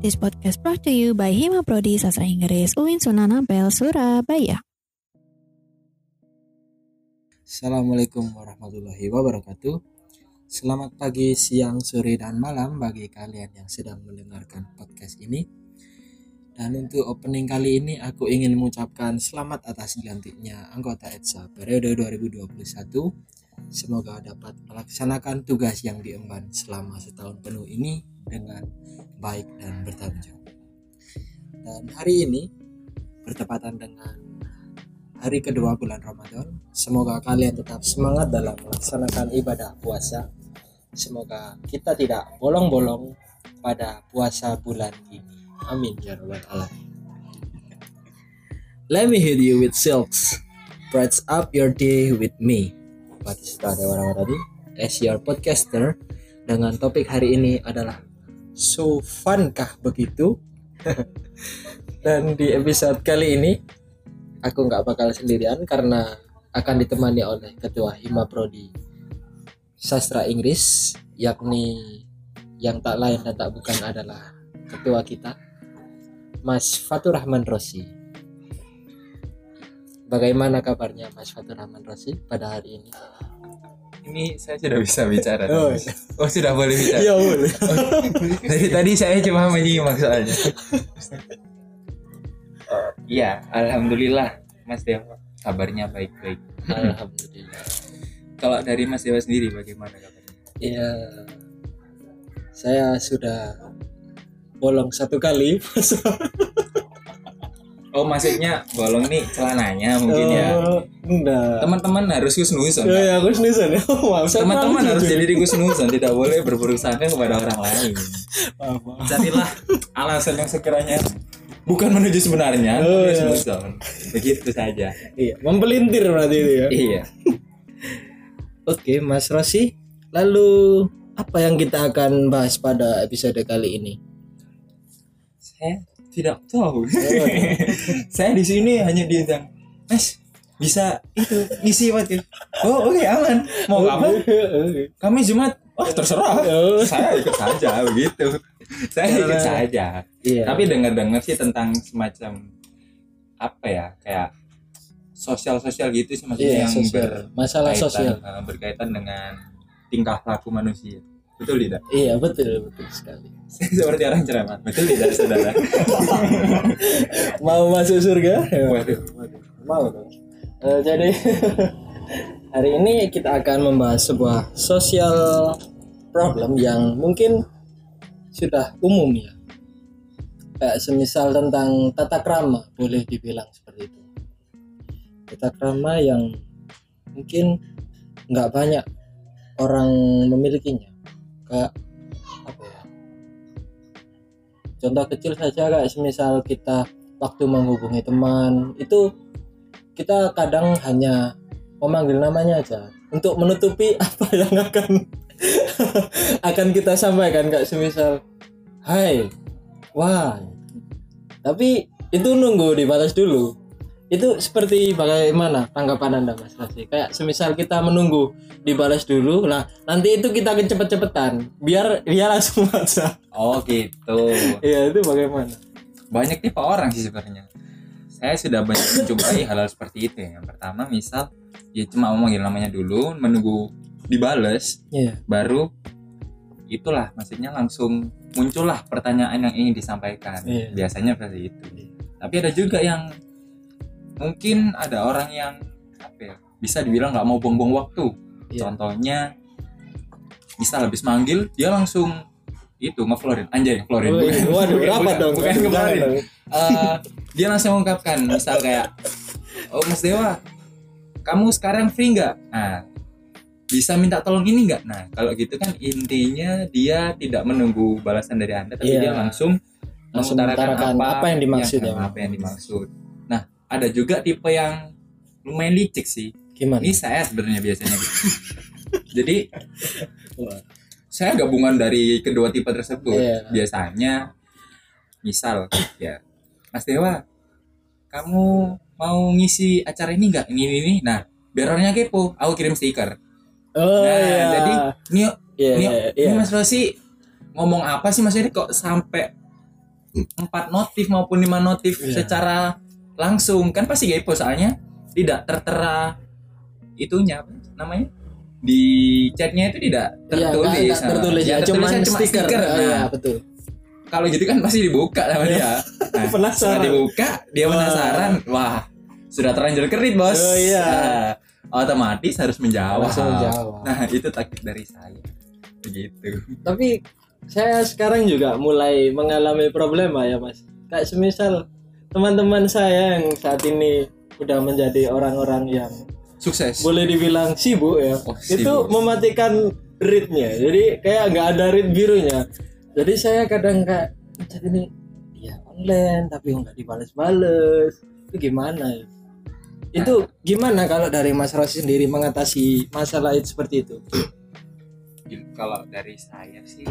This podcast brought to you by Hima Prodi Sastra Inggris UIN Sunan Ampel, Surabaya. Assalamualaikum warahmatullahi wabarakatuh. Selamat pagi, siang, sore, dan malam bagi kalian yang sedang mendengarkan podcast ini. Dan untuk opening kali ini aku ingin mengucapkan selamat atas dilantiknya anggota ETSA periode 2021. Semoga dapat melaksanakan tugas yang diemban selama setahun penuh ini dengan baik dan bertanggung jawab. Dan hari ini bertepatan dengan hari kedua bulan Ramadan. Semoga kalian tetap semangat dalam melaksanakan ibadah puasa. Semoga kita tidak bolong-bolong pada puasa bulan ini. Amin ya rabbal alamin. Let me hit you with silks. Brights up your day with me. Batista Dewara tadi, as your podcaster dengan topik hari ini adalah So fun kah begitu? Dan di episode kali ini aku nggak bakal sendirian karena akan ditemani oleh Ketua Hima Prodi Sastra Inggris yakni yang tak lain dan tak bukan adalah ketua kita Mas Fatur Rahman Rosi. Bagaimana kabarnya Mas Fatur Rahman Rosi pada hari ini? Ini saya sudah bisa bicara. Oh, Oh, sudah boleh bicara. Iya boleh. Dari tadi saya cuma menyimak soalnya. Oh, Iya, alhamdulillah Mas Dewa kabarnya baik-baik. Alhamdulillah. Kalau dari Mas Dewa sendiri bagaimana kabarnya? Iya. Saya sudah bolong satu kali. Oh, maksudnya bolong nih celananya mungkin ya. Oh, Enggak. Teman-teman harus kusnuson. Ya, ya, aku sendiri ya. Maaf, saya Teman-teman harus jadi kusnuson, tidak boleh berburuk sangka kepada orang lain. Maaf, maaf. Carilah alasan yang sekiranya bukan menuju sebenarnya, Oh, iya. senuson. Begitu saja. Iya, mempelintir berarti itu ya. Iya. Oke, Mas Rosi. Lalu apa yang kita akan bahas pada episode kali ini? Saya tidak tahu. Oh, saya di sini hanya diundang. Mas, bisa itu ngisi waktu. Oh, oke aman. Mau apa? Oke. Kami Jumat. Oh, terserah. Oh. Saya ikut saja begitu. Saya ikut saja. Iya. Tapi dengar-dengar sih tentang semacam apa ya? Kayak sosial-sosial gitu sih Iya, yang sosial. Masalah berkaitan, sosial. eh, berkaitan dengan tingkah laku manusia. Betul tidak? Iya, betul, betul sekali. Seperti orang ceramah. Betul tidak, saudara? Mau masuk surga? Waduh. Mau dong. Eh, jadi hari ini kita akan membahas sebuah sosial problem yang mungkin sudah umum ya. Kayak semisal tentang tata krama boleh dibilang seperti itu. Tata krama yang mungkin nggak banyak orang memilikinya. Kayak apa ya? Contoh kecil saja kayak semisal kita waktu menghubungi teman itu kita kadang hanya memanggil namanya aja. Untuk menutupi apa yang akan akan kita sampaikan kayak semisal hai wah. Tapi itu nunggu dibalas dulu itu seperti bagaimana tanggapan anda mas Rasi kayak semisal kita menunggu dibalas dulu nah nanti itu kita cepet-cepetan biar dia langsung aja Oh gitu. iya itu bagaimana Banyak tipe orang sih sebenarnya. Saya sudah banyak menjumpai hal-hal seperti itu ya. Yang pertama misal ya cuma memanggil namanya dulu, menunggu dibales, iya baru itulah maksudnya langsung muncullah pertanyaan yang ingin disampaikan. Iya. Biasanya seperti itu. Tapi ada juga yang mungkin ada orang yang apa ya bisa dibilang nggak mau buang-buang waktu. Iya. Contohnya misal habis manggil dia langsung itu ngeflorin anjay ngeflorin Oh, iya. Bukan- waduh bukan- berapa bukan- dong bukan dong. Eh, dia langsung mengungkapkan misal kayak oh Mas Dewa kamu sekarang free nggak nah bisa minta tolong ini nggak nah kalau gitu kan intinya dia tidak menunggu balasan dari anda tapi Iya. dia langsung Langsung mengutarakan apa yang dimaksud ya, apa yang dimaksud ada juga tipe yang lumayan licik sih. Gimana? Ini saya sebenarnya biasanya. Jadi saya gabungan dari kedua tipe tersebut. Iya. biasanya misal ya Mas Dewa kamu mau ngisi acara ini nggak? Ini ini ini. Nah biar orangnya kepo. Aku kirim stiker. Oh nah iya. jadi ini iya ini, iya ini iya. Mas Rosi ngomong apa sih Mas ini kok sampai empat notif maupun lima notif Iya. secara langsung kan pasti kepo soalnya tidak tertera itunya apa namanya di chatnya itu tidak Iya, tertulis nggak- nggak Nah, tertulis ya, cuman tertulisnya stiker. Oh, Nah, iya, betul. kalau gitu kan pasti dibuka sama dia nah, setelah Penasaran. dibuka dia Wah. penasaran wah sudah terlanjur kredit bos Oh, iya. Nah, otomatis harus menjawab Langsung menjawab. nah itu taktik dari saya begitu Tapi saya sekarang juga mulai mengalami problema ya, Mas. Kayak semisal teman-teman saya yang saat ini udah menjadi orang-orang yang sukses. boleh dibilang sibuk ya Oh, itu sibuk. mematikan readnya jadi kayak nggak ada read birunya. Jadi saya kadang kayak chat ini ya online tapi nggak dibales-bales. Itu gimana ya? Itu gimana kalau dari Mas Rosi sendiri mengatasi masalah itu seperti itu? Kalau dari saya sih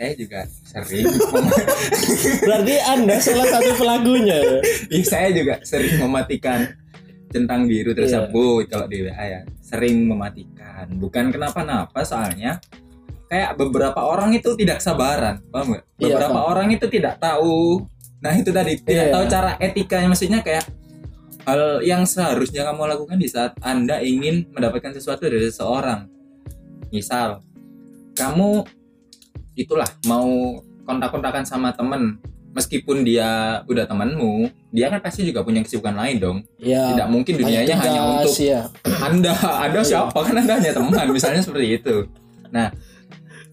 saya juga sering. Berarti anda salah satu pelakunya. Ya? Saya juga sering mematikan centang biru tersebut kalau di WA ya. Sering mematikan. Bukan kenapa-napa soalnya kayak beberapa orang itu tidak sabaran paham nggak? Iya, beberapa paham. orang itu tidak tahu. Nah itu tadi tidak Iya. tahu cara etikanya. Maksudnya kayak hal yang seharusnya kamu lakukan di saat anda ingin mendapatkan sesuatu dari seseorang. Misal kamu itulah mau kontak-kontakan sama temen. Meskipun dia udah temanmu dia kan pasti juga punya kesibukan lain dong. Ya tidak mungkin dunianya hanya untuk ya anda ada siapa? Kan anda hanya teman misalnya seperti itu. Nah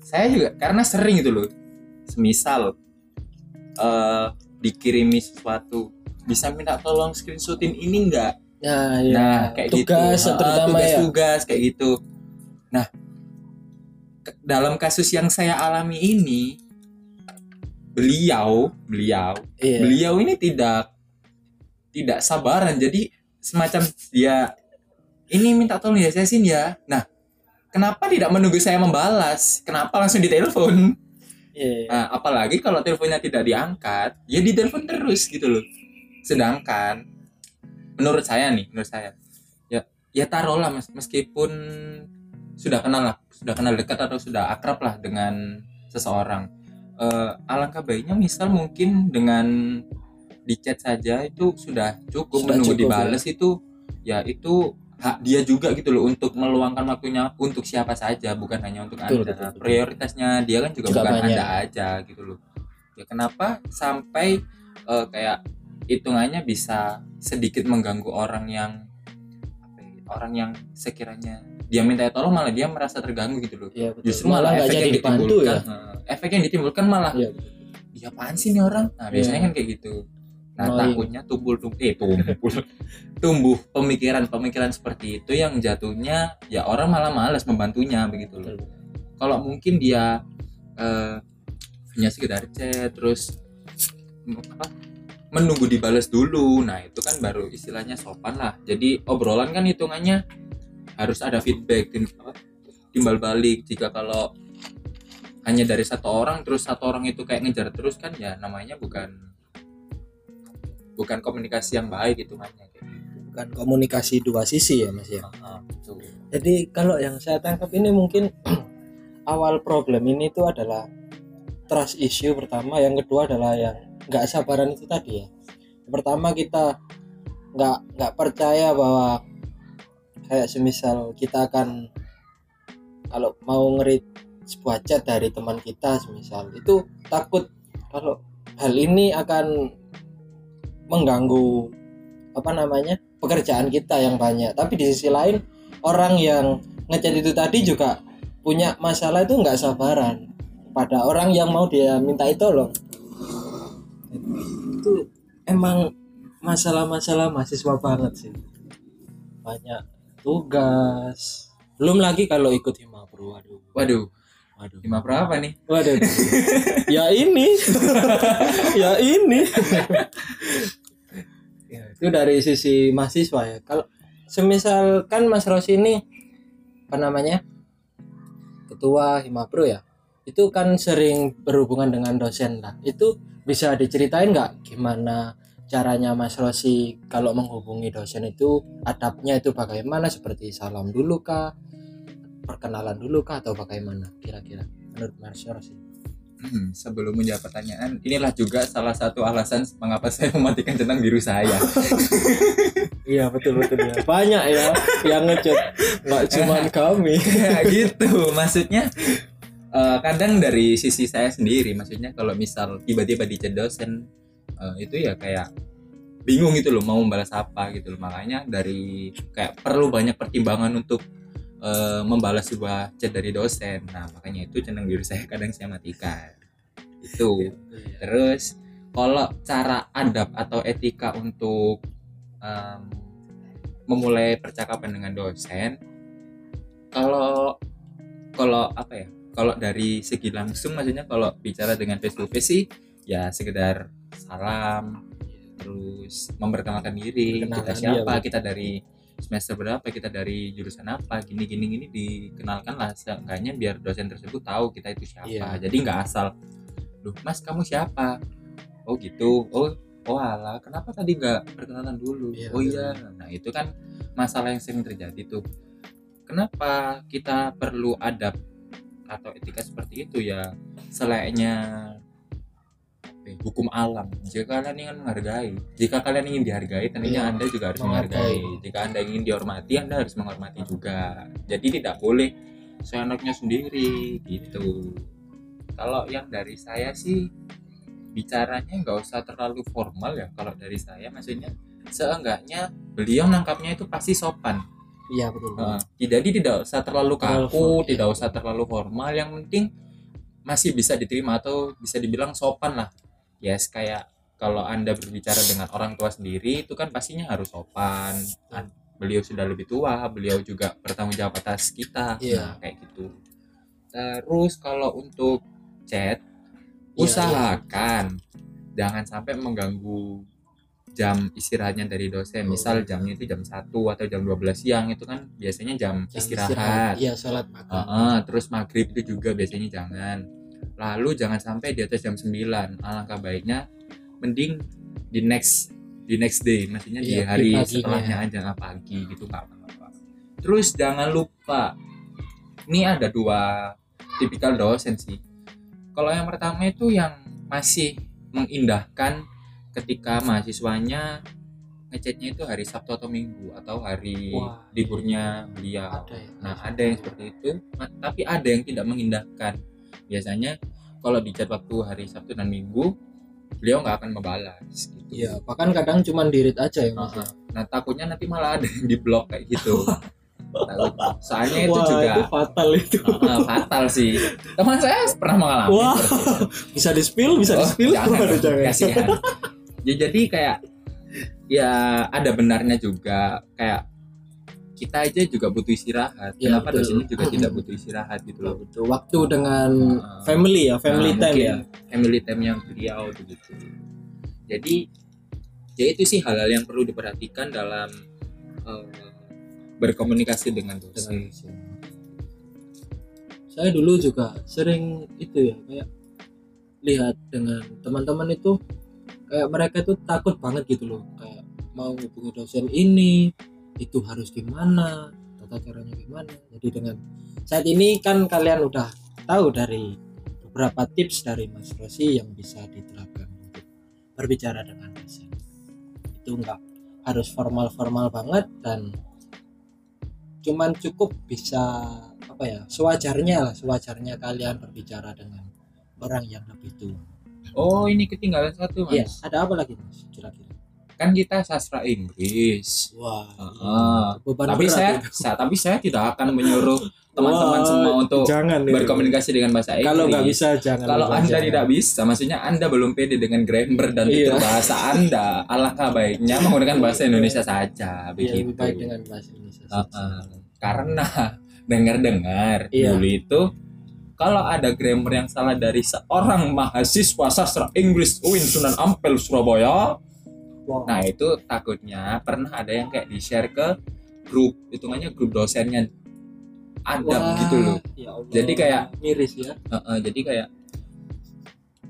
saya juga karena sering itu loh semisal eh dikirimi sesuatu bisa minta tolong screenshotin ini enggak ya, ya. nah kayak tugas gitu terutama ya. tugas kayak gitu. Nah dalam kasus yang saya alami ini beliau beliau Iya. beliau ini tidak tidak sabaran. Jadi semacam dia ini minta tolong ya saya sini ya nah kenapa tidak menunggu saya membalas? Kenapa langsung ditelepon? Iya. nah, apalagi kalau teleponnya tidak diangkat ya ditelepon terus gitu loh. Sedangkan menurut saya nih menurut saya ya ya taruhlah mes- meskipun sudah kenal lah sudah kenal dekat atau sudah akrab lah dengan seseorang Eh, alangkah baiknya misal mungkin dengan di chat saja itu sudah cukup Sudah menunggu cukup, dibales itu ya itu hak dia juga gitu loh untuk meluangkan waktunya untuk siapa saja bukan hanya untuk Betul, anda betul, betul. prioritasnya dia kan juga, Juga bukan banyak. anda aja gitu loh ya kenapa sampai eh, kayak hitungannya bisa sedikit mengganggu orang yang apa ya, orang yang sekiranya dia minta tolong malah dia merasa terganggu gitu loh. Betul. justru malah, nggak efek jadi yang ditimbulkan ya. eh, efek yang ditimbulkan malah Iya. dia apaan sih nih orang? Nah biasanya Iya. kan kayak gitu. Nah Annoying. takutnya tumbul tumbuh eh tumbul. Tumbuh pemikiran-pemikiran seperti itu yang jatuhnya ya orang malah malas membantunya begitu loh. Kalau mungkin dia eh, hanya sekedar chat terus apa menunggu dibalas dulu. Nah itu kan baru istilahnya sopan lah. Jadi obrolan kan hitungannya harus ada feedback tim- apa, timbal balik. Jika kalau hanya dari satu orang terus satu orang itu kayak ngejar terus kan ya namanya bukan bukan komunikasi yang baik gitu. Bukan komunikasi dua sisi ya mas ya? Ah, betul. jadi kalau yang saya tangkap ini mungkin awal problem ini itu adalah trust issue pertama yang kedua adalah yang nggak sabaran itu tadi ya. Pertama kita nggak nggak percaya bahwa kayak semisal kita akan kalau mau ngerit sebuah chat dari teman kita semisal itu takut kalau hal ini akan mengganggu apa namanya pekerjaan kita yang banyak. Tapi di sisi lain orang yang ngechat itu tadi juga punya masalah itu nggak sabaran pada orang yang mau dia mintai tolong. Itu emang masalah-masalah mahasiswa banget sih. Banyak tugas. Belum lagi kalau ikut himapro waduh. Waduh. Waduh. Lima berapa nih? Waduh. Ya ini. Ya ini. Ya, itu. Dari sisi mahasiswa ya. Kalau semisal kan Mas Rosi ini apa namanya ketua Himapro ya itu kan sering berhubungan dengan dosen lah. Itu bisa diceritain nggak gimana caranya Mas Rosi kalau menghubungi dosen itu adabnya itu bagaimana seperti salam dulu kah perkenalan dulu kah atau bagaimana kira-kira menurut Mas Rosi Hmm, sebelum menjawab pertanyaan, inilah juga salah satu alasan mengapa saya mematikan centang biru saya. Iya betul betul ya. Banyak ya yang ngechat nggak cuma kami. ya gitu, maksudnya eh, kadang dari sisi saya sendiri, maksudnya kalau misal tiba-tiba dicat eh, itu ya kayak bingung gitu loh mau membalas apa gitu loh. Makanya dari kayak perlu banyak pertimbangan untuk eh, membalas sebuah chat dari dosen. Nah makanya itu centang biru saya kadang saya matikan. Itu. Terus kalau cara adab atau etika untuk em, memulai percakapan dengan dosen, kalau kalau apa ya? Kalau dari segi langsung, maksudnya kalau bicara dengan face to face sih, ya sekedar salam, terus memperkenalkan diri, kita siapa, betul. kita dari semester berapa, kita dari jurusan apa, gini gini gini dikenalkan lah, seenggaknya biar dosen tersebut tahu kita itu siapa. Iya. Jadi nggak asal, loh mas kamu siapa? Oh gitu, oh oh alah, kenapa tadi nggak perkenalan dulu? Iya, oh iya, nah itu kan masalah yang sering terjadi tuh. Kenapa kita perlu adab atau etika seperti itu ya selainnya hukum alam. Jika kalian ingin menghargai, jika kalian ingin dihargai, tentunya Iya, anda juga harus menghargai. menghargai. Jika anda ingin dihormati, anda harus menghormati juga. Jadi tidak boleh seenaknya sendiri gitu. Kalau yang dari saya sih bicaranya nggak usah terlalu formal ya. Kalau dari saya maksudnya seenggaknya beliau nangkapnya itu pasti sopan. Iya betul. Nah, jadi tidak usah terlalu Terlalu kaku, tidak iya. usah terlalu formal. Yang penting masih bisa diterima atau bisa dibilang sopan lah. Yes, kayak kalau anda berbicara dengan orang tua sendiri itu kan pastinya harus sopan. An- Beliau sudah lebih tua, beliau juga bertanggung jawab atas kita. Iya. Nah, kayak gitu. Terus kalau untuk chat, Iya, usahakan jangan sampai mengganggu jam istirahatnya dari dosen. Oh, Misal iya. jamnya itu jam 1 atau jam 12 siang itu kan biasanya jam, Jam istirahat. Iya sholat makan. Heeh, terus maghrib itu juga biasanya jangan. Lalu jangan sampai di atas jam 9. Alangkah baiknya mending di next di next day, maksudnya di Iya, di hari paginya. setelahnya aja pagi gitu nggak apa-apa. Terus jangan lupa, ini ada dua tipikal dosen sih. Kalau yang pertama itu yang masih mengindahkan ketika mahasiswanya ngechatnya itu hari Sabtu atau Minggu atau hari Wah. liburnya beliau. Ada ya. Nah, ada yang seperti itu, tapi ada yang tidak mengindahkan. Biasanya kalau di chat waktu hari Sabtu dan Minggu, beliau nggak akan membalas gitu. Iya, bahkan kadang cuma dirit aja ya Mas. Nah, nah, takutnya nanti malah ada yang di blok kayak gitu. Soalnya itu Wah, juga itu fatal itu. uh, fatal sih. Teman saya pernah mengalami. Wah. Bisa di spill, bisa di Oh, spill. jangan, Waduh, dong, kasihan. ya jadi kayak ya ada benarnya juga kayak kita aja juga butuh istirahat. Ya, Kenapa betul. dosennya juga tidak butuh istirahat gitu loh. Betul, Waktu dengan Ah. family ya, family Nah, time ya. family time yang beliau begitu jadi ya itu sih hal-hal yang perlu diperhatikan dalam eh, berkomunikasi dengan dosen saya dulu juga sering itu ya kayak lihat dengan teman-teman itu kayak mereka itu takut banget gitu loh kayak mau hubungi dosen ini itu harus gimana tata caranya gimana jadi dengan saat ini kan kalian udah tahu dari beberapa tips dari Mas Rosi yang bisa diterapkan untuk berbicara dengan dosen itu enggak harus formal-formal banget dan cuman cukup bisa apa ya sewajarnya lah sewajarnya kalian berbicara dengan orang yang lebih tua. oh ini ketinggalan satu Iya, mas ada apa lagi mas kira-kira? Kan kita sastra Inggris Wah, Ah, iya. beban tapi saya, itu. sa- tapi saya tidak akan menyuruh teman-teman semua untuk jangan berkomunikasi dengan bahasa Inggris Kalau nggak bisa jangan. kalau jangan. anda tidak bisa maksudnya anda belum pede dengan grammar dan Iya. tutur bahasa anda alangkah baiknya menggunakan bahasa Indonesia saja Iya, begitu lebih baik dengan bahasa Indonesia. saja. Heeh. karena dengar-dengar Iya. dulu itu kalau ada grammar yang salah dari seorang mahasiswa sastra Inggris UIN Sunan Ampel Surabaya Wah, nah itu takutnya pernah ada yang kayak di share ke grup hitungannya grup dosennya ada wah, gitu loh ya Allah. Jadi kayak- miris ya. Heeh, jadi kayak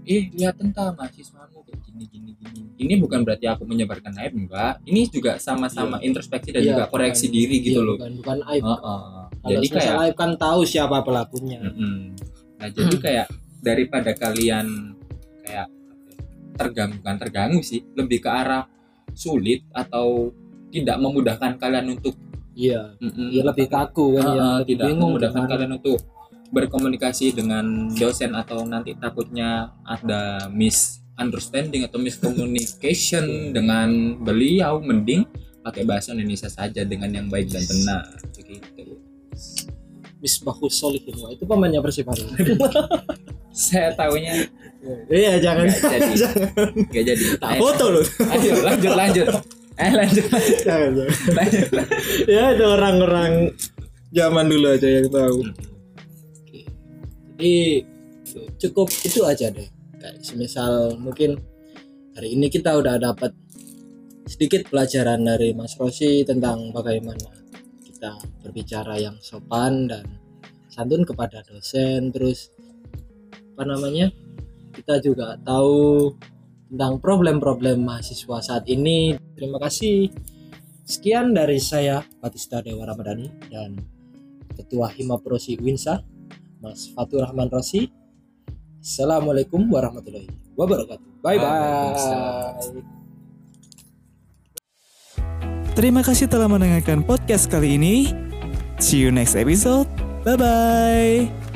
ih lihat tentang mahasiswamu kayak gini gini gini ini bukan berarti aku menyebarkan aib enggak ini juga sama-sama Iya. introspeksi dan Iya, juga koreksi bukan- diri gitu iya, loh Bukan, bukan aib. Heeh. Kalau jadi kayak aib kan tahu siapa pelakunya. Mm-mm. Nah jadi kayak daripada kalian kayak terganggu kan terganggu sih lebih ke arah sulit atau tidak memudahkan kalian untuk iya mm-mm, ya lebih kaku kan Ah, ya lebih tidak memudahkan gimana. kalian untuk berkomunikasi dengan dosen atau nanti takutnya ada misunderstanding atau miscommunication dengan beliau mending pakai bahasa Indonesia saja dengan yang baik dan benar begitu Misbahus Solihin itu pemainnya Persib. saya tahunya iya jangan. Nggak jadi. Nggak jadi. Tak Ayo, foto loh ayo lanjut lanjut. Eh lanjut jangan, jangan. lanjut, lanjut. ya ada orang-orang zaman dulu aja yang tahu. Jadi cukup itu aja deh. Kayak semisal mungkin hari ini kita udah dapat sedikit pelajaran dari Mas Rosi tentang bagaimana kita berbicara yang sopan dan santun kepada dosen terus apa namanya kita juga tahu tentang problem-problem mahasiswa saat ini terima kasih sekian dari saya Batista Dewa Ramadhani dan Ketua Hima Prosi Winsa Mas Fatur Rahman Rosi Assalamualaikum warahmatullahi wabarakatuh bye bye Terima kasih telah mendengarkan podcast kali ini. See you next episode. Bye bye.